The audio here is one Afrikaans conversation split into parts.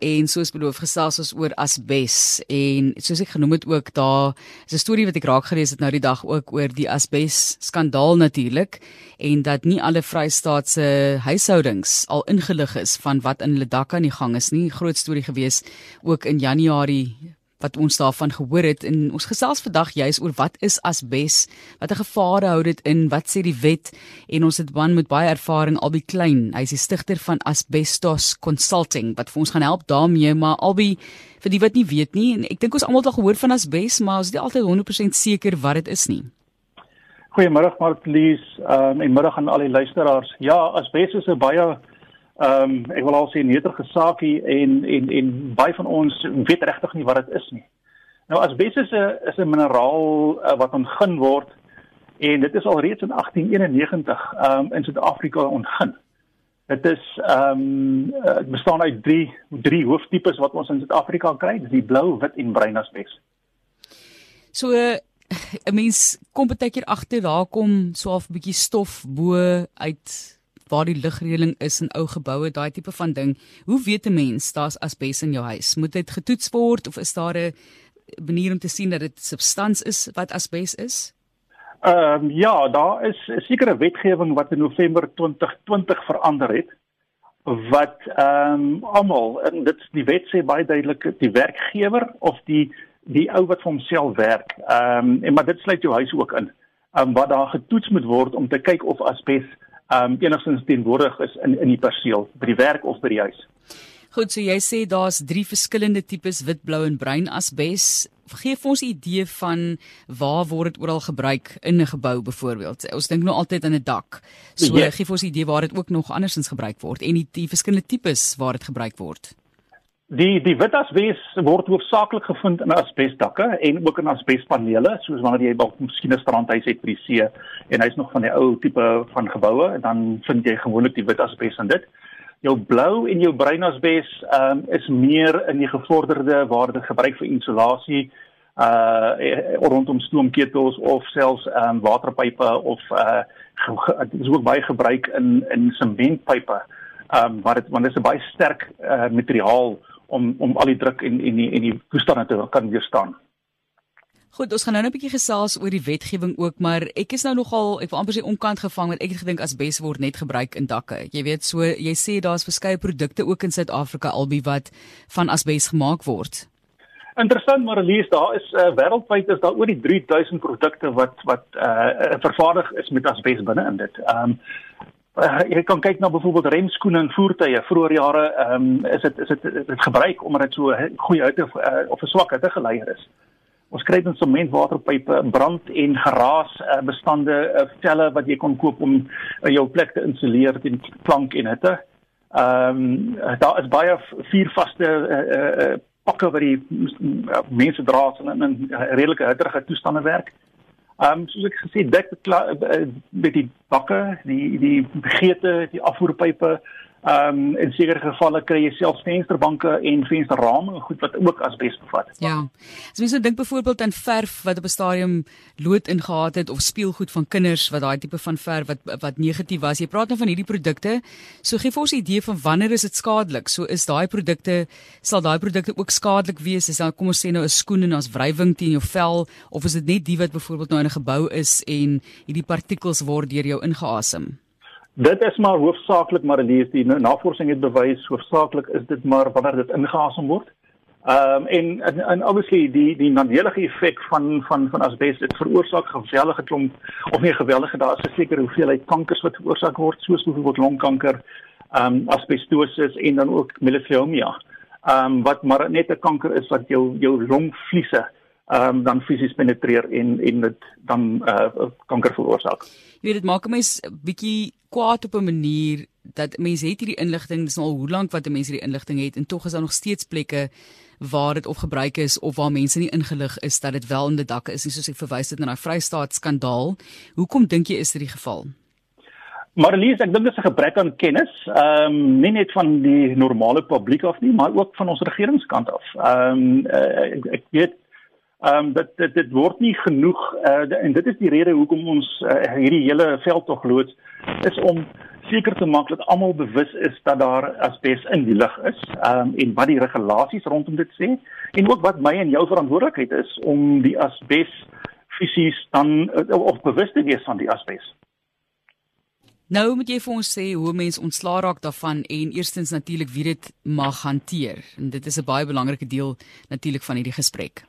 en soos beloof gesels ons oor asbes en soos ek genoem het ook daar is 'n storie wat ek raak gelees het nou die dag ook oor die asbes skandaal natuurlik en dat nie alle vrystaatse huishoudings al ingelig is van wat in hulle dak aan die gang is nie. Groot storie gewees ook in Januarie wat ons daarvan gehoor het. En ons gesels vandag juis oor wat is asbes, watter gevare hou dit in, wat sê die wet? En ons het man met baie ervaring Albie Klein, hy is die stigter van Asbestos Consulting wat vir ons gaan help daarmee, maar Albie vir die wat nie weet nie en ek dink ons almal het al gehoor van asbes, maar ons is nie altyd 100% seker wat dit is nie. Goeiemôre Martlies, um, en middag aan al die luisteraars. Ja, asbes is 'n baie ehm um, ek wil al sê nederige saakie en en en baie van ons weet regtig nie wat dit is nie. Nou asbes is 'n is 'n mineraal uh, wat ontgin word en dit is al reeds in 1891 ehm um, in Suid-Afrika ontgin. Dit is ehm um, dit bestaan uit drie drie hooftipes wat ons in Suid-Afrika kry, dis die blou, wit en bruin asbes. So 'n mens kom baie keer agter daar kom so 'n bietjie stof bo uit waar die lugreëling is in ou geboue, daai tipe van ding. Hoe weet 'n mens daar's asbes in jou huis? Moet dit getoets word of is daar 'n manier om te sien dat dit substans is wat asbes is? Ehm um, ja, daar is 'n sekere wetgewing wat in November 2020 verander het wat ehm um, almal en dit die wet sê baie duidelik die werkgewer of die die ou wat vir homself werk. Ehm um, en maar dit sluit jou huis ook in. Ehm um, wat daar getoets moet word om te kyk of asbes ehm um, enigstens teenwoordig is in in die perseel by die werk of by die huis. Goed, so jy sê daar's drie verskillende tipes wit, blou en bruin asbes. Geef ons 'n idee van waar word dit oral gebruik in 'n gebou byvoorbeeld. Ons dink nou altyd aan 'n dak. So yes. gee ons 'n idee waar dit ook nog andersins gebruik word en die, die verskillende tipes waar dit gebruik word. Die die wit asbes word hoofsaaklik gevind in asbesdakke en ook in asbespanele, soos wanneer jy dalk miskien 'n strandhuis het by die see en hy's nog van die ou tipe van geboue, dan vind jy gewoonlik die wit asbes in dit. Jou blou en jou bruin asbes um, is meer in die gevorderde waar dit gebruik vir isolasie uh rondom stoomketels of selfs um, waterpype of uh dit is ook baie gebruik in in sementpype. Um maar dit want dit is 'n baie sterk uh materiaal om om al die druk en en die en die toestande te kan weerstaan. Goed, ons gaan nou 'n bietjie gesels oor die wetgewing ook, maar ek is nou nogal, ek wil amper sê onkant gevang want ek het gedink asbes word net gebruik in dakke. Jy weet, so jy sê daar's verskeie produkte ook in Suid-Afrika albei wat van asbes gemaak word. Interessant, maar lees daar is uh, wêreldwyd is daar oor die 3000 produkte wat wat uh, vervaardig is met asbes binne in dit. Ehm um, uh, jy kan kyk na byvoorbeeld remskoene en voertuie. Vroeger jare ehm um, is dit is dit dit gebruik omdat dit so goeie hitte uh, of 'n swak hitte geleier is. Ons kry dan sementwaterpype, brand en geraas uh, bestande uh, velle wat jy kon koop om uh, jou plek te insuleer teen klank en hitte. Ehm um, daar is baie vuurvaste uh, uh, pakke wat die uh, mense dra in in redelike hitterige toestande werk. Ehm um, soos ek gesê dik eh, met die bakke, die die geete, die afvoerpype, Ehm um, in sekere gevalle kry jy self vensterbanke en vensterrame goed wat ook asbes bevat. Ja. As mens nou dink byvoorbeeld aan verf wat op 'n stadium lood ingehaat het of speelgoed van kinders wat daai tipe van verf wat wat negatief was. Jy praat nou van hierdie produkte. So gee vir ons 'n idee van wanneer is dit skadelik? So is daai produkte sal daai produkte ook skadelik wees as dan kom ons sê nou 'n skoen en as wrywing teen jou vel of is dit net die wat byvoorbeeld nou in 'n gebou is en hierdie partikels word deur jou ingeasem? Dit is maar hoofsaaklik maar lees die navorsing het bewys hoofsaaklik is dit maar wanneer dit ingeasem word. Ehm um, en en, en obviously die die nadelige effek van van van asbes dit veroorsaak geweldige klomp of nie geweldige daar is 'n sekere hoeveelheid kankers wat veroorsaak word soos byvoorbeeld longkanker, ehm um, asbestosis en dan ook mesothelioma. Ehm um, wat maar net 'n kanker is wat jou jou longvliese ehm um, dan fisies penetreer en en dit dan uh, kanker veroorsaak. Jy weet dit maak 'n bietjie kwaad op 'n manier dat mense het hierdie inligting, dis al hoe lank wat mense hierdie inligting het en tog is daar nog steeds plekke waar dit of gebruik is of waar mense nie ingelig is dat dit wel in die dakke is nie soos ek verwys het na daai Vrystaat skandaal. Hoekom dink jy is dit die geval? Marlies, ek dink dit is 'n gebrek aan kennis, ehm um, nie net van die normale publiek af nie, maar ook van ons regeringskant af. Ehm um, uh, ek, ek weet Ehm um, dit, dit dit word nie genoeg uh, en dit is die rede hoekom ons uh, hierdie hele veld tog loods is om seker te maak dat almal bewus is dat daar asbes in die lug is, ehm um, en wat die regulasies rondom dit sê en ook wat my en jou verantwoordelikheid is om die asbes fisies dan uh, of bewus te wees van die asbes. Nou moet jy vir ons sê hoe mense ontslaa raak daarvan en eerstens natuurlik wie dit mag hanteer. En dit is 'n baie belangrike deel natuurlik van hierdie gesprek.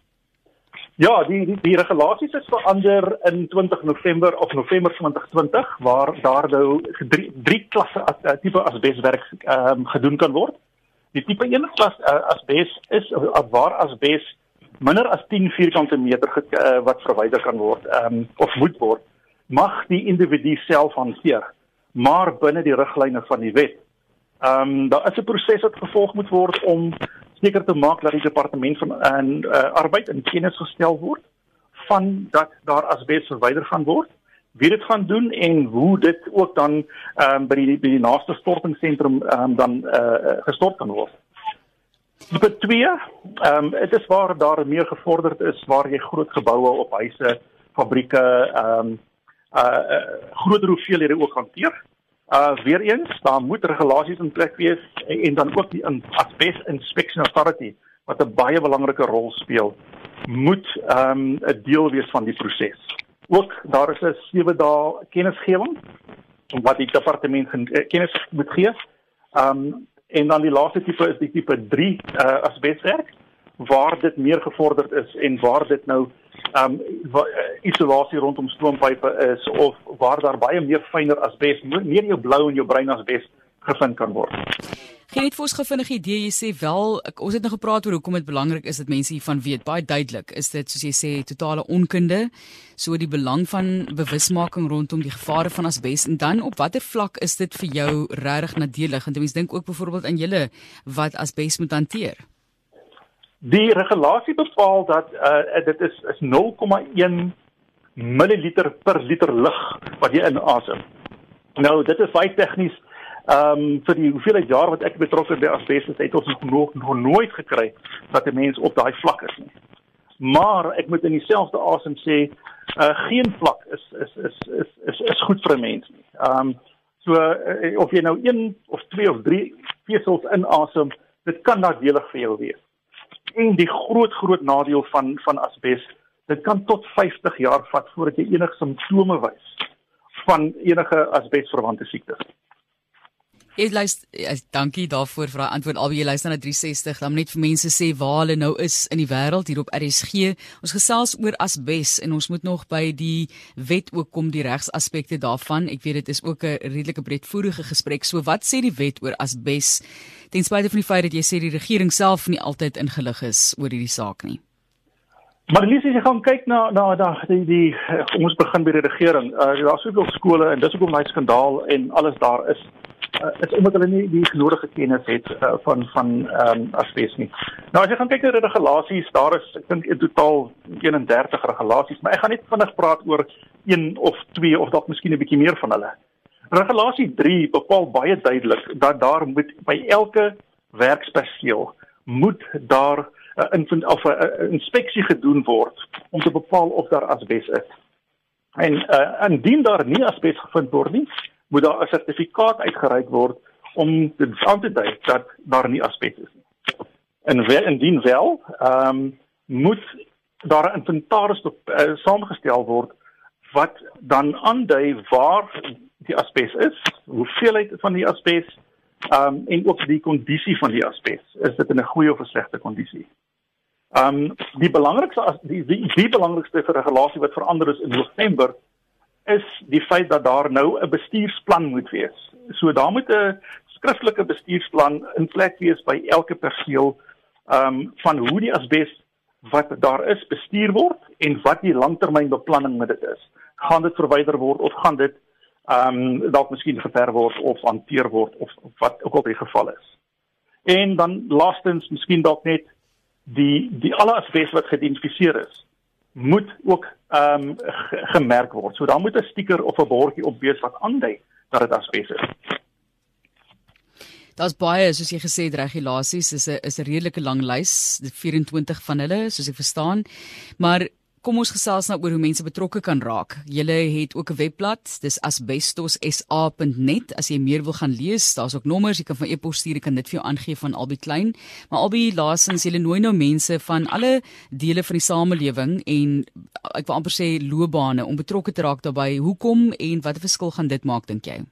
Ja, die die, die regulasies is verander in 20 November of November 2020 waar daar nou drie drie klasse as uh, tipe asbeswerk ehm um, gedoen kan word. Die tipe 1 klas uh, asbes is uh, waar asbes minder as 10 vierkante meter uh, wat verwyder kan word ehm um, of moet word, mag die individu self hanteer, maar binne die riglyne van die wet. Ehm um, daar is 'n proses wat gevolg moet word om seker te maak dat die departement van en uh, arbeid in kennis gestel word van dat daar asbes verwyder gaan word wie dit gaan doen en hoe dit ook dan ehm um, by die by die naaste stortingsentrum ehm um, dan eh uh, gestort kan word. Tipe 2, ehm um, dit is waar daar meer gevorderd is waar jy groot geboue op huise, fabrieke ehm um, uh, uh groter hoeveelhede ook hanteer. Uh weer eens, daar moet regulasies in plek wees en, en dan ook die Asbest Inspection Authority wat 'n baie belangrike rol speel, moet um 'n deel wees van die proses. Ook daar is 'n 7 dae kennisgewing wat die departement eh, kennis moet gee. Um en dan die laaste tipe is die tipe 3 uh asbestwerk waar dit meer gevorderd is en waar dit nou um isolasie rondom stroompype is of waar daar baie meer fyner asbes meer in jou blou en jou bruin asbes gevind kan word. Geen het vir ons gevindige idee. Jy sê wel ek, ons het nou gepraat oor hoekom dit belangrik is dat mense hiervan weet. Baie duidelik is dit soos jy sê totale onkunde. So die belang van bewusmaking rondom die gevare van asbes. En dan op watter vlak is dit vir jou regtig nadelig? Want mense dink ook byvoorbeeld aan julle wat asbes moet hanteer. Die regulasie bepaal dat uh, dit is is 0,1 ml per liter lug wat jy inasem. Nou dit is baie tegnies. Ehm um, vir die hoeveelheid jaar wat ek betrokke by asbestos het ons nog, nog nooit gekry dat 'n mens op daai vlak is nie. Maar ek moet in dieselfde asem sê, uh, geen vlak is is is is is, is goed vir 'n mens nie. Ehm um, so uh, of jy nou 1 of 2 of 3 vesels inasem, dit kan nadelig vir jou wees en die groot groot nadeel van van asbes dit kan tot 50 jaar vat voordat jy enige simptome wys van enige asbesverwante siektes. Ek luister dankie daarvoor vir daai antwoord albei jy luister na 360 dan net vir mense sê waar hulle nou is in die wêreld hier op RSG. Ons gesels oor asbes en ons moet nog by die wet ook kom die regsaspekte daarvan. Ek weet dit is ook 'n redelike breedvoerige gesprek. So wat sê die wet oor asbes? Ten spyte van die feit dat jy sê die regering self nie altyd ingelig is oor hierdie saak nie. Maar Lisie, jy gaan kyk na na da die, die ons begin by die regering. Uh, Daar's soveel skole en dis hoekom daai skandaal en alles daar is uh, is omdat hulle nie die genodige kennis het uh, van van ehm um, asbes nie. Nou as jy gaan kyk na die regulasies, daar is ek dink in totaal 31 regulasies, maar ek gaan net vinnig praat oor een of twee of dalk miskien 'n bietjie meer van hulle. Regulasie 3 bepaal baie duidelik dat daar moet by elke werksperseel moet daar 'n uh, invind of 'n uh, inspeksie gedoen word om te bepaal of daar asbes is. En uh, indien daar nie asbes gevind word nie, moet daar 'n sertifikaat uitgereik word om dit aan te dui dat daar nie asbes is nie. En wel indien wel, ehm um, moet daar 'n inventaris op uh, saamgestel word wat dan aandui waar die asbes is, hoeveelheid van die asbes, ehm um, en ook die kondisie van die asbes. Is dit in 'n goeie of 'n slegte kondisie? Ehm um, die belangrikste die die, die belangrikste regulasie wat verander is in November is die feit dat daar nou 'n bestuursplan moet wees. So daar moet 'n skriftelike bestuursplan in plek wees by elke perseel ehm um, van hoe die asbes wat daar is bestuur word en wat die langtermynbeplanning met dit is. Gaan dit verwyder word of gaan dit ehm um, dalk miskien gever word of hanteer word of, of wat ook al die geval is. En dan laastens miskien dalk net die die alle asbes wat geïdentifiseer is moet ook ehm um, gemerk word. So dan moet 'n stiker of 'n bordjie op wees wat aandui dat dit asbes is. Daar's baie soos jy gesê het regulasies is 'n is 'n redelike lang lys, 24 van hulle soos ek verstaan. Maar kom ons gesels nou oor hoe mense betrokke kan raak. Julle het ook 'n webblad, dis asbestossa.net. As jy meer wil gaan lees, daar's ook nommers, jy kan van e-pos stuur, ek kan dit vir jou aangee van Albie Klein. Maar Albie, laasens, julle nooi nou mense van alle dele van die samelewing en ek wil amper sê loopbane om betrokke te raak daarbey. Hoekom en watter verskil gaan dit maak dink jy?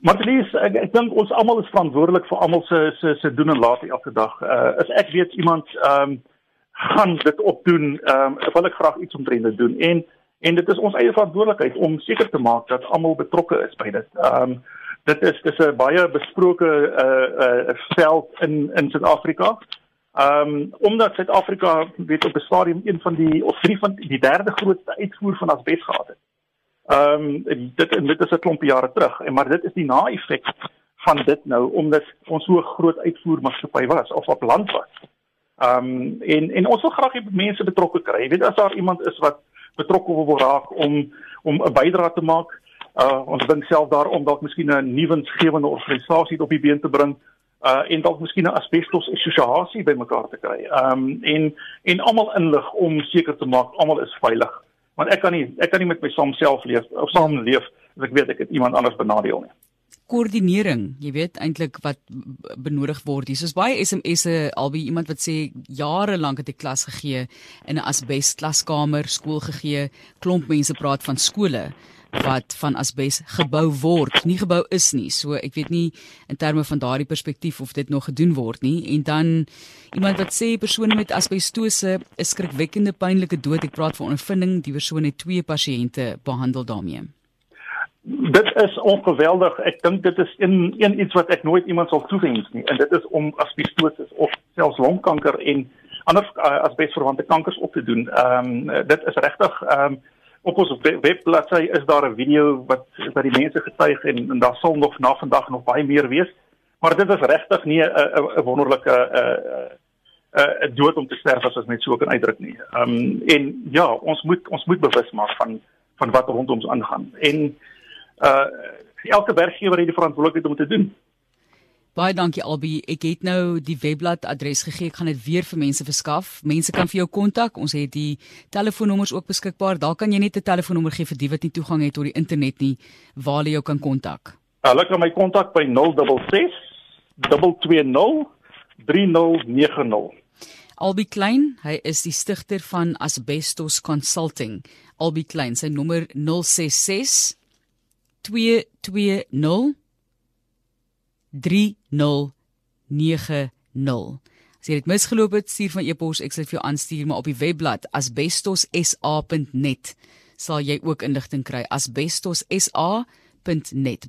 Matlies, ek, ek dink ons almal is verantwoordelik vir almal se se se doen en laat elke dag. Uh as ek weet iemand ehm um, gaan dit opdoen. Ehm um, wil ek graag iets omtrent dit doen en en dit is ons eie verantwoordelikheid om seker te maak dat almal betrokke is by dit. Ehm um, dit is dis 'n baie besproke uh uh veld in in Suid-Afrika. Ehm um, omdat Suid-Afrika weet op 'n stadium een van die of drie van die derde grootste uitvoer van asbes gehad het. Ehm um, dit dit is 'n klomp jare terug en maar dit is die na-effek van dit nou omdat ons so groot uitvoermaatskappy was of op land was. Ehm um, en en ons wil graag hê mense betrokke kry. Jy weet as daar iemand is wat betrokke wil raak om om 'n bydrae te maak. Uh ons dink self daarom dalk miskien 'n nuwensgewende organisasie op die been te bring uh en dalk miskien 'n asbestos assosiasie bymekaar te kry. Ehm um, en en almal inlig om seker te maak almal is veilig. Want ek kan nie ek kan nie met my self leef of saam leef as ek weet ek het iemand anders benadeel nie koördinering, jy weet eintlik wat benodig word. Hier is baie SMS'e albei iemand wat sê jare lank het ek klas gegee in 'n asbes klaskamer, skool gegee. Klomp mense praat van skole wat van asbes gebou word, nie gebou is nie. So ek weet nie in terme van daardie perspektief of dit nog gedoen word nie. En dan iemand wat sê persone met asbestose is skrikwekkende pynlike dood. Ek praat van ondervinding, die persoon het twee pasiënte behandel daarmee dit is ongeweldig. Ek dink dit is een een iets wat ek nooit iemand sal toewens nie en dit is om asbestosis of selfs longkanker en ander uh, asbesverwante kankers op te doen. Ehm um, dit is regtig ehm um, op ons webbladsy is daar 'n video wat wat die mense getuig en, en daar sal nog na vandag nog baie meer wees. Maar dit is regtig nie 'n 'n wonderlike 'n uh, 'n uh, dood om te sterf as ons net so kan uitdruk nie. Ehm um, en ja, ons moet ons moet bewus maak van van wat rondom ons aangaan. En uh elke werkgewer het die verantwoordelikheid om te doen. Baie dankie Albi. Ek het nou die webblad adres gegee. Ek gaan dit weer vir mense verskaf. Mense kan vir jou kontak. Ons het die telefoonnommers ook beskikbaar. Daar kan jy net 'n telefoonnommer gee vir die wat nie toegang het tot die internet nie waar hulle jou kan kontak. Hulle kan my kontak by 066 220 3090. Albi Klein, hy is die stigter van Asbestos Consulting. Albi Klein, sy nommer 066 2203090 As jy dit misgeloop het, stuur van e-pos, ek sal vir jou aanstuur maar op die webblad asbestossa.net sal jy ook inligting kry asbestossa.net